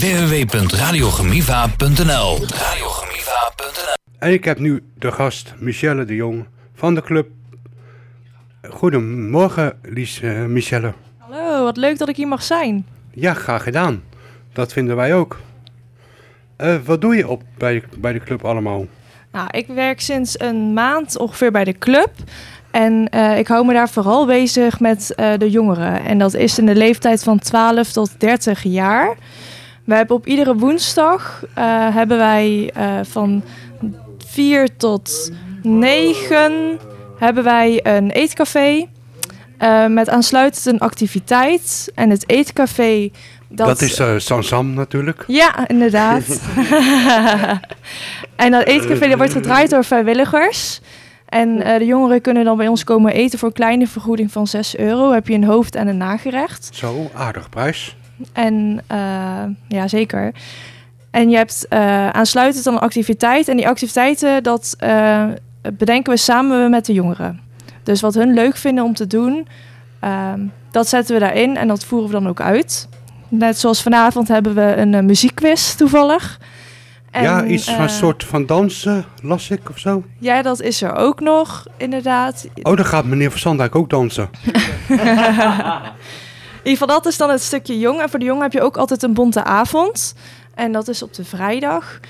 www.radiogemiva.nl Radiogemiva.nl En ik heb nu de gast Michelle de Jong van de club. Goedemorgen, Lies, eh, Michelle. Hallo, wat leuk dat ik hier mag zijn. Ja, graag gedaan. Dat vinden wij ook. Eh, wat doe je op bij, bij de club allemaal? Nou, ik werk sinds een maand ongeveer bij de club. En eh, ik hou me daar vooral bezig met eh, de jongeren. En dat is in de leeftijd van 12 tot 30 jaar. We hebben op iedere woensdag eh, hebben wij eh, van 4 tot 9 hebben wij een eetcafé. eh, met aansluitend een activiteit. En het eetcafé... Dat, is eh Sansam natuurlijk. Ja, inderdaad. en dat eetcafé dat wordt gedraaid door vrijwilligers. En de jongeren kunnen dan bij ons komen eten voor een kleine vergoeding van 6 euro. Heb je een hoofd en een nagerecht. Zo, aardig prijs. En eh, ja, zeker. En je hebt eh, aansluitend dan een activiteit. En die activiteiten, dat eh, bedenken we samen met de jongeren. Dus wat hun leuk vinden om te doen, ehm, dat zetten we daarin en dat voeren we dan ook uit. Net zoals vanavond hebben we een muziekquiz toevallig. En, ja, iets van een soort van dansen, las ik of zo. Ja, dat is er ook nog, inderdaad. Oh, dan gaat meneer Van Sandijk ook dansen. In ieder geval, dat is dan het stukje jong. En voor de jongen heb je ook altijd een bonte avond. En dat is op de vrijdag.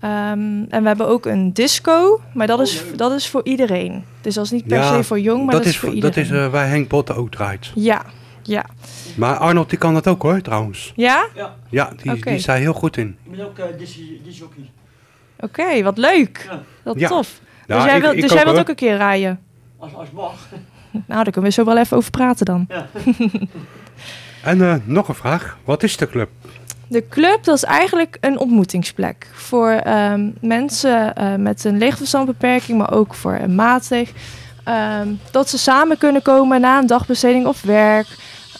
Ehm, en we hebben ook een disco, maar dat is, dat is voor iedereen. Dus dat is niet per Ja, se voor jong, maar dat, is voor dat iedereen. is eh, waar Henk Botten ook draait. Ja, ja. Maar Arnold die kan dat ook hoor, trouwens. Ja? Ja, die, Oké. die is daar heel goed in. Ik ben ook uh, disjockey. Oké, wat leuk. Ja. Wat Ja. tof. Ja, dus jij, ik- wil, ik dus ook, jij wilt ook een keer rijden? Als, als mag. Nou, daar kunnen we zo wel even over praten dan. Ja. En eh, nog een vraag. Wat is de club? De club, dat is eigenlijk een ontmoetingsplek voor ehm, mensen eh, met een leefverstandbeperking, maar ook voor een matig. Ehm, dat ze samen kunnen komen na een dagbesteding of werk.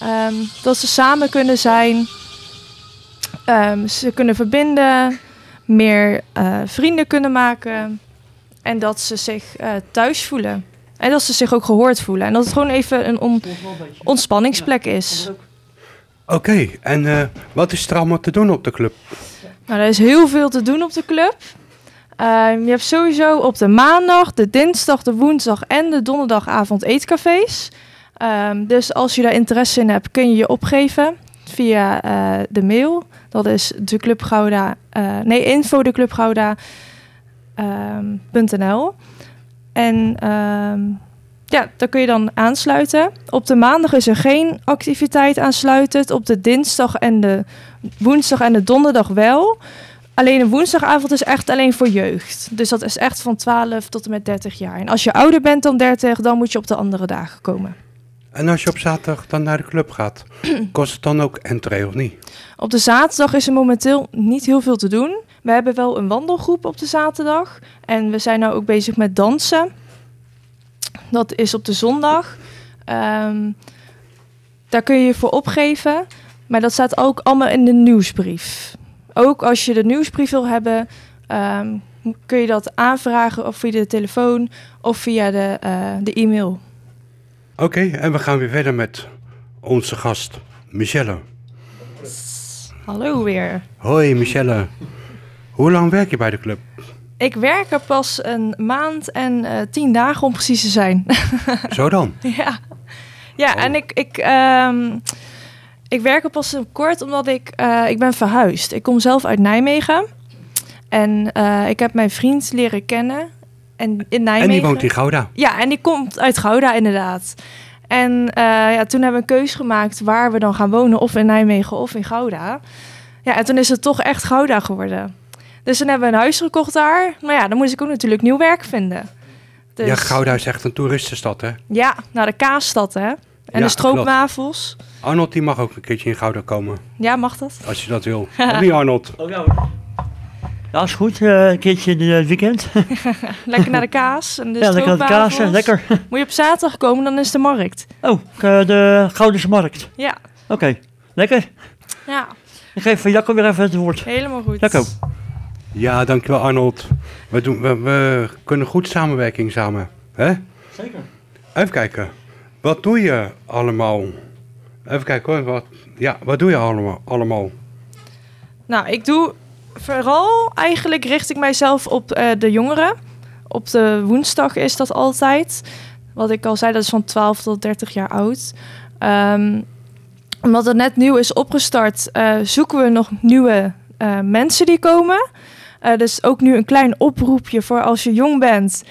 Ehm, dat ze samen kunnen zijn. Ze kunnen verbinden, meer eh, vrienden kunnen maken. En dat ze zich thuis voelen. En dat ze zich ook gehoord voelen. En dat het gewoon even een on- ontspanningsplek is. Oké, en eh, wat is er allemaal te doen op de club? Nou, er is heel veel te doen op de club. Ehm, je hebt sowieso op de maandag, de dinsdag, de woensdag en de donderdagavond eetcafés. Ehm, dus als je daar interesse in hebt, kun je je opgeven via eh, de mail. Dat is de Club Gouda, eh, nee, info de Club Gouda, .nl. En ehm, ja, daar kun je dan aansluiten. Op de maandag is er geen activiteit aansluitend. Op de dinsdag en de woensdag en de donderdag wel. Alleen de woensdagavond is echt alleen voor jeugd. Dus dat is echt van 12 tot en met 30 jaar. En als je ouder bent dan 30, dan moet je op de andere dagen komen. En als je op zaterdag dan naar de club gaat, kost het dan ook entree of niet? Op de zaterdag is er momenteel niet heel veel te doen. We hebben wel een wandelgroep op de zaterdag. En we zijn nou ook bezig met dansen. Dat is op de zondag. Ehm, daar kun je je voor opgeven. Maar dat staat ook allemaal in de nieuwsbrief. Ook als je de nieuwsbrief wil hebben, ehm, kun je dat aanvragen of via de telefoon of via de, eh, de e-mail. Oké, en we gaan weer verder met onze gast, Michelle. Hallo weer. Hoi Michelle. Hoe lang werk je bij de club? Ik werk er pas een maand en eh, tien dagen om precies te zijn. Zo dan. ja, ja Oh. en ik, ik, ehm, ik werk er pas kort omdat ik, eh, ik ben verhuisd. Ik kom zelf uit Nijmegen. En eh, ik heb mijn vriend leren kennen. En in Nijmegen. En die woont in Gouda. Ja, en die komt uit Gouda inderdaad. En ja, toen hebben we een keus gemaakt waar we dan gaan wonen. Of in Nijmegen of in Gouda. Ja, en toen is het toch echt Gouda geworden. Dus toen hebben we een huis gekocht daar. Maar ja, dan moest ik ook natuurlijk nieuw werk vinden. Dus, Ja, Gouda is echt een toeristenstad, hè? Ja, naar de kaasstad hè. En Ja, de stroopwafels. Arnold die mag ook een keertje in Gouda komen, Ja, mag dat? als je dat wil. Of niet Arnold? Oh ja hoor. Ja, is goed. eh, een keertje in het weekend. Lekker naar de kaas en de ja, lekker aan het kaas. Lekker. Moet je op zaterdag komen, dan is de markt. Oh, eh, de Goudense Markt. Ja, Oké. Lekker. ja Ik geef van Jacco weer even het woord. helemaal goed. Jacco. Ja, dankjewel Arnold. We, doen, we, we kunnen goed samenwerking samen. Hè? Zeker. Even kijken. Wat doe je allemaal? Even kijken hoor. Wat, ja, wat doe je allemaal? allemaal? Nou, ik doe vooral eigenlijk richt ik mijzelf op eh, de jongeren. Op de woensdag is dat altijd. Wat ik al zei, dat is van 12 tot 30 jaar oud. Ehm, omdat het net nieuw is opgestart, eh, zoeken we nog nieuwe eh, mensen die komen. Eh, dus ook nu een klein oproepje voor als je jong bent.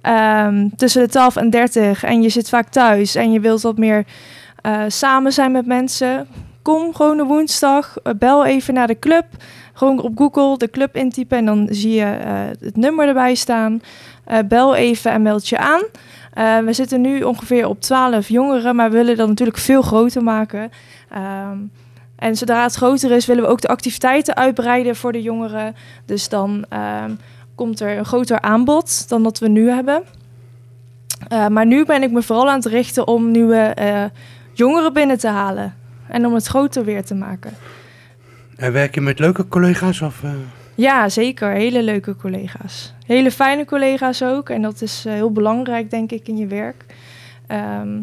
ehm, tussen de 12 en 30 en je zit vaak thuis en je wilt wat meer eh, samen zijn met mensen. Kom gewoon een woensdag, eh, bel even naar de club. Gewoon op Google de club intypen en dan zie je het nummer erbij staan. Bel even en meld je aan. We zitten nu ongeveer op 12 jongeren, maar we willen dat natuurlijk veel groter maken. Ehm, en zodra het groter is, willen we ook de activiteiten uitbreiden voor de jongeren. Dus dan ehm, komt er een groter aanbod dan dat we nu hebben. Eh, maar nu ben ik me vooral aan het richten om nieuwe eh, jongeren binnen te halen. En om het groter weer te maken. En werk je met leuke collega's? Of, eh? Ja, zeker. Hele leuke collega's. Hele fijne collega's ook. En dat is heel belangrijk, denk ik, in je werk. Ehm,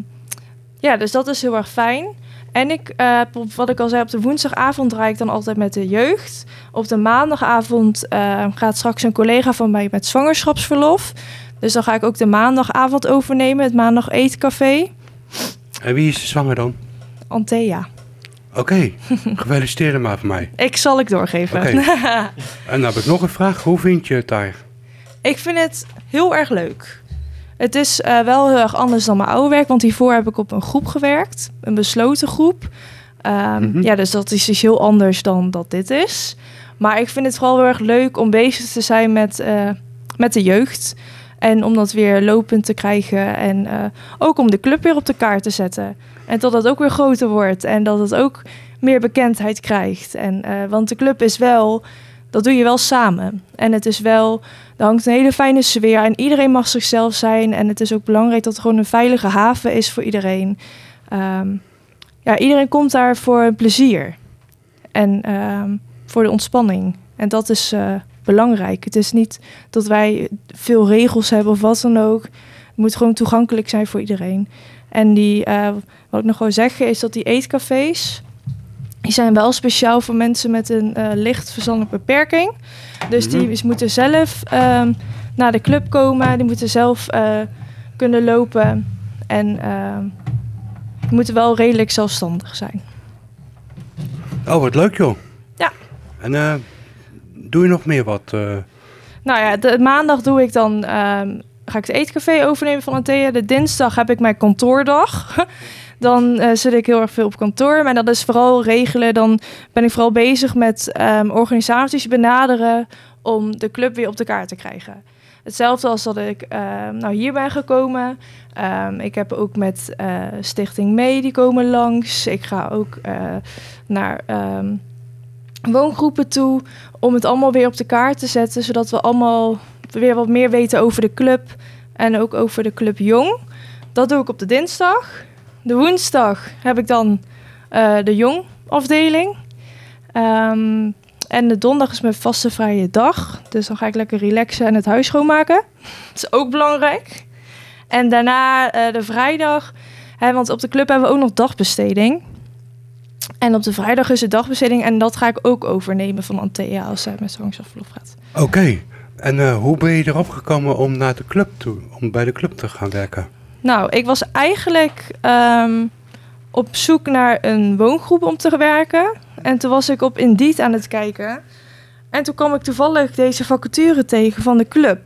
ja, dus dat is heel erg fijn. En ik, op- wat ik al zei, op de woensdagavond draai ik dan altijd met de jeugd. Op de maandagavond eh, gaat straks een collega van mij met zwangerschapsverlof. Dus dan ga ik ook de maandagavond overnemen, het maandag eetcafé. En wie is de zwanger dan? Antea. Oké, gefeliciteerd maar van mij. Ik zal ik doorgeven. Oké. En dan heb ik nog een vraag. Hoe vind je het daar? Ik vind het heel erg leuk. Het is eh, wel heel erg anders dan mijn oude werk, want hiervoor heb ik op een groep gewerkt, een besloten groep. Ehm, Mhm. Ja, dus dat is dus heel anders dan dat dit is. Maar ik vind het vooral heel erg leuk om bezig te zijn met, eh, met de jeugd. En om dat weer lopend te krijgen. En eh, ook om de club weer op de kaart te zetten. En dat het ook weer groter wordt. En dat het ook meer bekendheid krijgt. En, want de club is wel, dat doe je wel samen. En het is wel, er hangt een hele fijne sfeer. En iedereen mag zichzelf zijn. En het is ook belangrijk dat het gewoon een veilige haven is voor iedereen. Ehm, ja, iedereen komt daar voor plezier. En ehm, voor de ontspanning. En dat is eh, belangrijk. Het is niet dat wij veel regels hebben of wat dan ook. Het moet gewoon toegankelijk zijn voor iedereen. En die, eh, wat ik nog wil zeggen is dat die eetcafés... die zijn wel speciaal voor mensen met een eh, licht verstandelijke beperking. Dus die Mhm. moeten zelf ehm, naar de club komen. Die moeten zelf eh, kunnen lopen. En ehm, die moeten wel redelijk zelfstandig zijn. Oh, wat leuk joh. Ja. En eh, doe je nog meer wat? Nou ja, de, maandag doe ik dan, ehm, ga ik het eetcafé overnemen van Antea. De dinsdag heb ik mijn kantoordag. dan eh, zit ik heel erg veel op kantoor. Maar dat is vooral regelen. Dan ben ik vooral bezig met ehm, organisaties benaderen om de club weer op de kaart te krijgen. Hetzelfde als dat ik ehm, nou hier ben gekomen. Ehm, ik heb ook met eh, Stichting Mee, die komen langs. Ik ga ook eh, naar woongroepen toe om het allemaal weer op de kaart te zetten, zodat we allemaal weer wat meer weten over de club en ook over de club Jong. Dat doe ik op de dinsdag. De woensdag heb ik dan eh, de Jong afdeling. Ehm, en de donderdag is mijn vaste vrije dag. Dus dan ga ik lekker relaxen en het huis schoonmaken. Dat is ook belangrijk. En daarna eh, de vrijdag. Hè, want op de club hebben we ook nog dagbesteding. En op de vrijdag is de dagbesteding. En dat ga ik ook overnemen van Antea als zij met zwangerschapsverlof gaat. Oké. En eh, hoe ben je erop gekomen om naar de club toe, om bij de club te gaan werken? Nou, ik was eigenlijk ehm, op zoek naar een woongroep om te werken. En toen was ik op Indeed aan het kijken. En toen kwam ik toevallig deze vacature tegen van de club.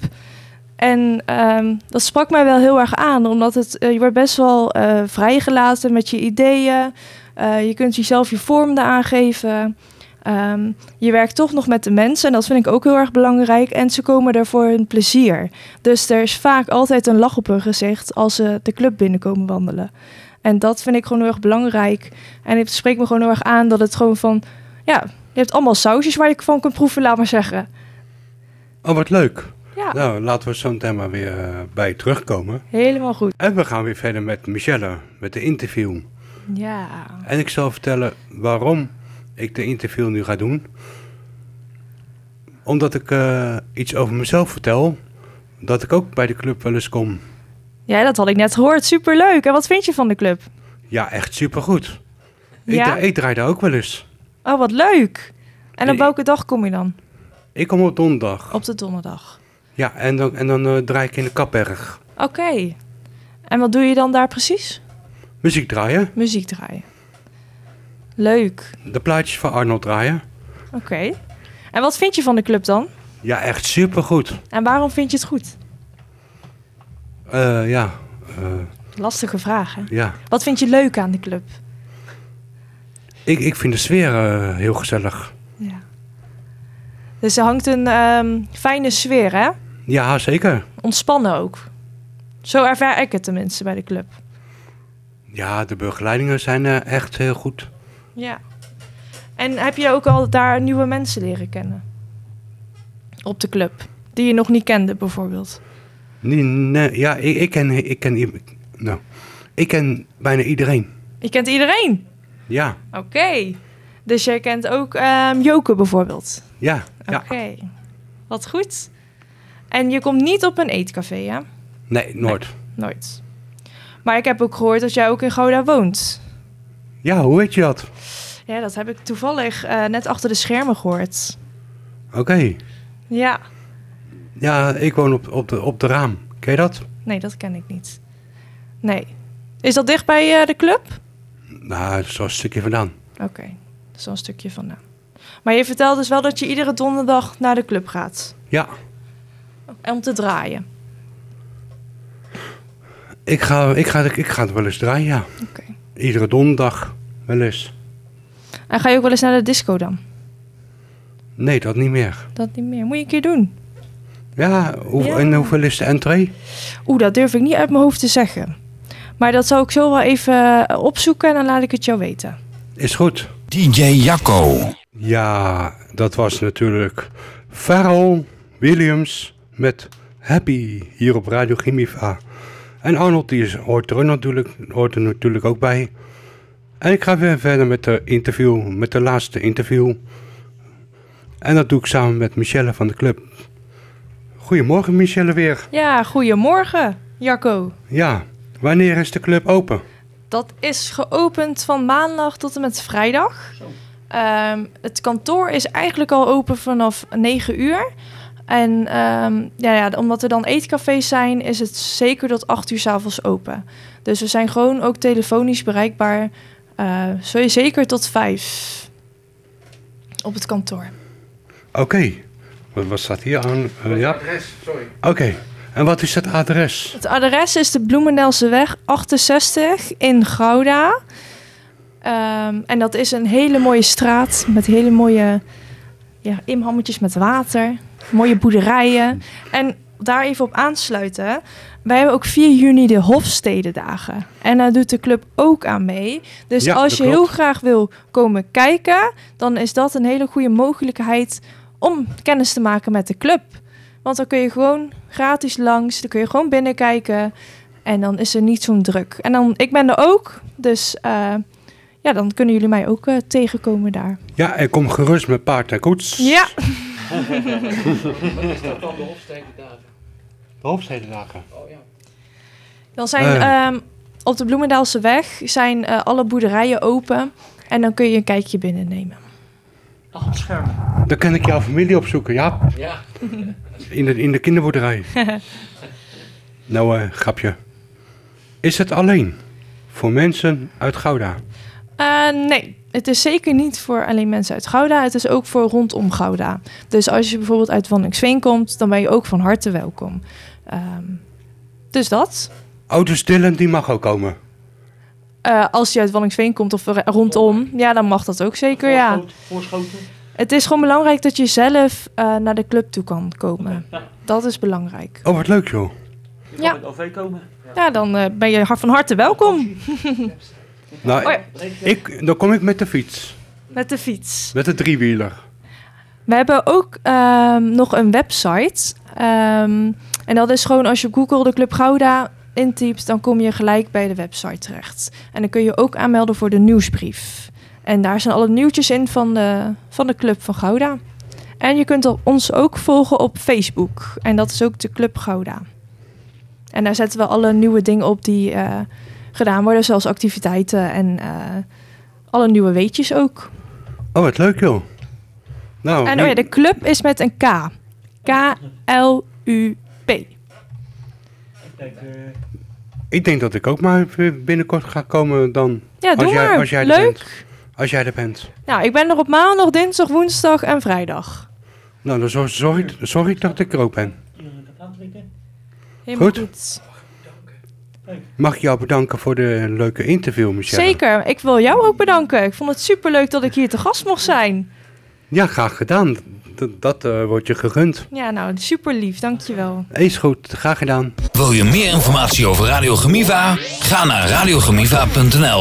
En ehm, dat sprak mij wel heel erg aan, omdat het, eh, je wordt best wel eh, vrijgelaten met je ideeën. Eh, je kunt jezelf je vorm eraan Ehm, je werkt toch nog met de mensen en dat vind ik ook heel erg belangrijk. En ze komen er voor hun plezier. Dus er is vaak altijd een lach op hun gezicht als ze de club binnenkomen wandelen. En dat vind ik gewoon heel erg belangrijk. En het spreekt me gewoon heel erg aan dat het gewoon van... Ja, je hebt allemaal sausjes waar je van kunt proeven, laat maar zeggen. Oh, wat leuk. Ja, Nou, laten we zo meteen maar weer eh, bij terugkomen. helemaal goed. En we gaan weer verder met Michelle, met de interview. Ja. En ik zal vertellen waarom ik de interview nu ga doen. Omdat ik eh, iets over mezelf vertel. Dat ik ook bij de club wel eens kom. ja, dat had ik net gehoord. Superleuk. En wat vind je van de club? Ja, echt supergoed. Ik, Ja? dra- ik draai daar ook wel eens. Oh, wat leuk. En op welke dag kom je dan? Ik kom op donderdag. Op de donderdag. Ja, en dan, en dan eh, draai ik in de Kapberg. Oké. En wat doe je dan daar precies? Muziek draaien. Muziek draaien. Leuk. De plaatjes van Arnold draaien. Oké. En wat vind je van de club dan? Ja, echt supergoed. En waarom vind je het goed? Eh ja, eh, Lastige vraag, hè? ja. Wat vind je leuk aan de club? Ik, ik vind de sfeer eh, heel gezellig. Ja. Dus er hangt een ehm, fijne sfeer, hè? Ja, zeker. Ontspannen ook. Zo ervaar ik het tenminste bij de club. Ja, de begeleidingen zijn eh, echt heel goed. Ja. En heb je ook al daar nieuwe mensen leren kennen? Op de club. Die je nog niet kende, bijvoorbeeld. Nee, nee, ja, ik, ik, ken, ik, ken, nou, ik ken bijna iedereen. Je kent iedereen? Ja, Oké. Dus jij kent ook ehm Joke bijvoorbeeld? ja, ja. Oké. Wat goed. En je komt niet op een eetcafé, hè? Nee, nooit. Nooit. Maar ik heb ook gehoord dat jij ook in Gouda woont. Ja, hoe weet je dat? Ja, dat heb ik toevallig eh, net achter de schermen gehoord. Oké. Ja. Ja, ik woon op, op, de, op de raam. Ken je dat? Nee, dat ken ik niet. Nee. Is dat dicht bij eh, de club? Nou, dat is wel een stukje vandaan. Oké, dat is wel een stukje vandaan. Maar je vertelt dus wel dat je iedere donderdag naar de club gaat. Ja, Om te draaien. ik ga, ik ga, ik ga het wel eens draaien, ja. Oké. Iedere donderdag wel eens. En ga je ook wel eens naar de disco dan? Nee, dat niet meer. Dat niet meer. Moet je een keer doen. Ja, hoe, Ja. en hoeveel is de entree? Oeh, dat durf ik niet uit mijn hoofd te zeggen. Maar dat zal ik zo wel even eh, opzoeken en dan laat ik het jou weten. Is goed. DJ Jacco. Ja, dat was natuurlijk Pharrell Williams met Happy hier op Radio Gimiva. En Arnold die is, hoort er natuurlijk, hoort er natuurlijk ook bij. En ik ga weer verder met de interview, met de laatste interview. En dat doe ik samen met Michelle van de club. Goedemorgen Michelle weer. Ja, goedemorgen, Jacco. Ja, wanneer is de club open? Dat is geopend van maandag tot en met vrijdag. Ehm, het kantoor is eigenlijk al open vanaf 9 uur. En ehm, ja, ja, omdat er dan eetcafés zijn, is het zeker tot 8 uur 's avonds open. Dus we zijn gewoon ook telefonisch bereikbaar. eh zo je zeker tot 5 op het kantoor. Oké, wat, wat staat hier aan? Eh, ja. Oké, en wat is het adres? Het adres is de Bloemendelseweg 68 in Gouda. Ehm, en dat is een hele mooie straat met hele mooie ja, inhammetjes met water. Mooie boerderijen. En daar even op aansluiten. Wij hebben ook 4 juni de Hofstedendagen. En daar doet de club ook aan mee. Dus Ja, als je heel graag wil komen kijken, dan is dat een hele goede mogelijkheid om kennis te maken met de club. Want dan kun je gewoon gratis langs, dan kun je gewoon binnenkijken. En dan is er niet zo'n druk. En dan, ik ben er ook, dus eh, ja, dan kunnen jullie mij ook eh, tegenkomen daar. Ja, en kom gerust met paard en koets. Ja, De Hofstedendagen. dan zijn Eh. ehm, op de Bloemendaalse weg zijn eh, alle boerderijen open. En dan kun je een kijkje binnennemen. Achter het scherm. Dan kan ik jouw familie opzoeken, ja. Ja. In de, in de kinderboerderij. nou, eh, grapje. Is het alleen voor mensen uit Gouda? Eh, nee, het is zeker niet voor alleen mensen uit Gouda. Het is ook voor rondom Gouda. Dus als je bijvoorbeeld uit Wanningsveen komt, dan ben je ook van harte welkom. Ehm, dus dat. Dylan, die mag ook komen. Eh, als je uit Wanningsveen komt of er- rondom, ja, dan mag dat ook zeker, ja. Voorschoten. Het is gewoon belangrijk dat je zelf eh, naar de club toe kan komen. Ja. Dat is belangrijk. Oh, wat leuk joh. Je kan Ja. met OV komen. Ja, dan eh, ben je hart van harte welkom Nou, Oh ja. ik, dan kom ik met de fiets. met de fiets. Met de driewieler. We hebben ook ehm, nog een website. Ehm, en dat is gewoon als je op Google de Club Gouda intypt, dan kom je gelijk bij de website terecht. En dan kun je ook aanmelden voor de nieuwsbrief. En daar zijn alle nieuwtjes in van de, van de Club van Gouda. En je kunt ons ook volgen op Facebook. En dat is ook de Club Gouda. En daar zetten we alle nieuwe dingen op die eh, gedaan worden, zoals activiteiten en eh, alle nieuwe weetjes ook. Oh, wat leuk joh. Nou, En oh ja, de club is met een K. K-L-U-P. ik denk dat ik ook maar binnenkort ga komen dan. Ja, doe als jij, maar. Als jij er Leuk. bent. Als jij er bent. Nou, ik ben er op maandag, dinsdag, woensdag en vrijdag. Nou, dan zorg, zorg, ik- zorg ik dat ik er ook ben. Helemaal Goed. goed. Mag ik jou bedanken voor de leuke interview, Michelle? Zeker. Ik wil jou ook bedanken. Ik vond het superleuk dat ik hier te gast mocht zijn. Ja, graag gedaan. Dat, dat eh, wordt je gegund. Ja, nou, super lief. Dankjewel. Eens goed, graag gedaan. Wil je meer informatie over Radio Gemiva? Ga naar radiogemiva.nl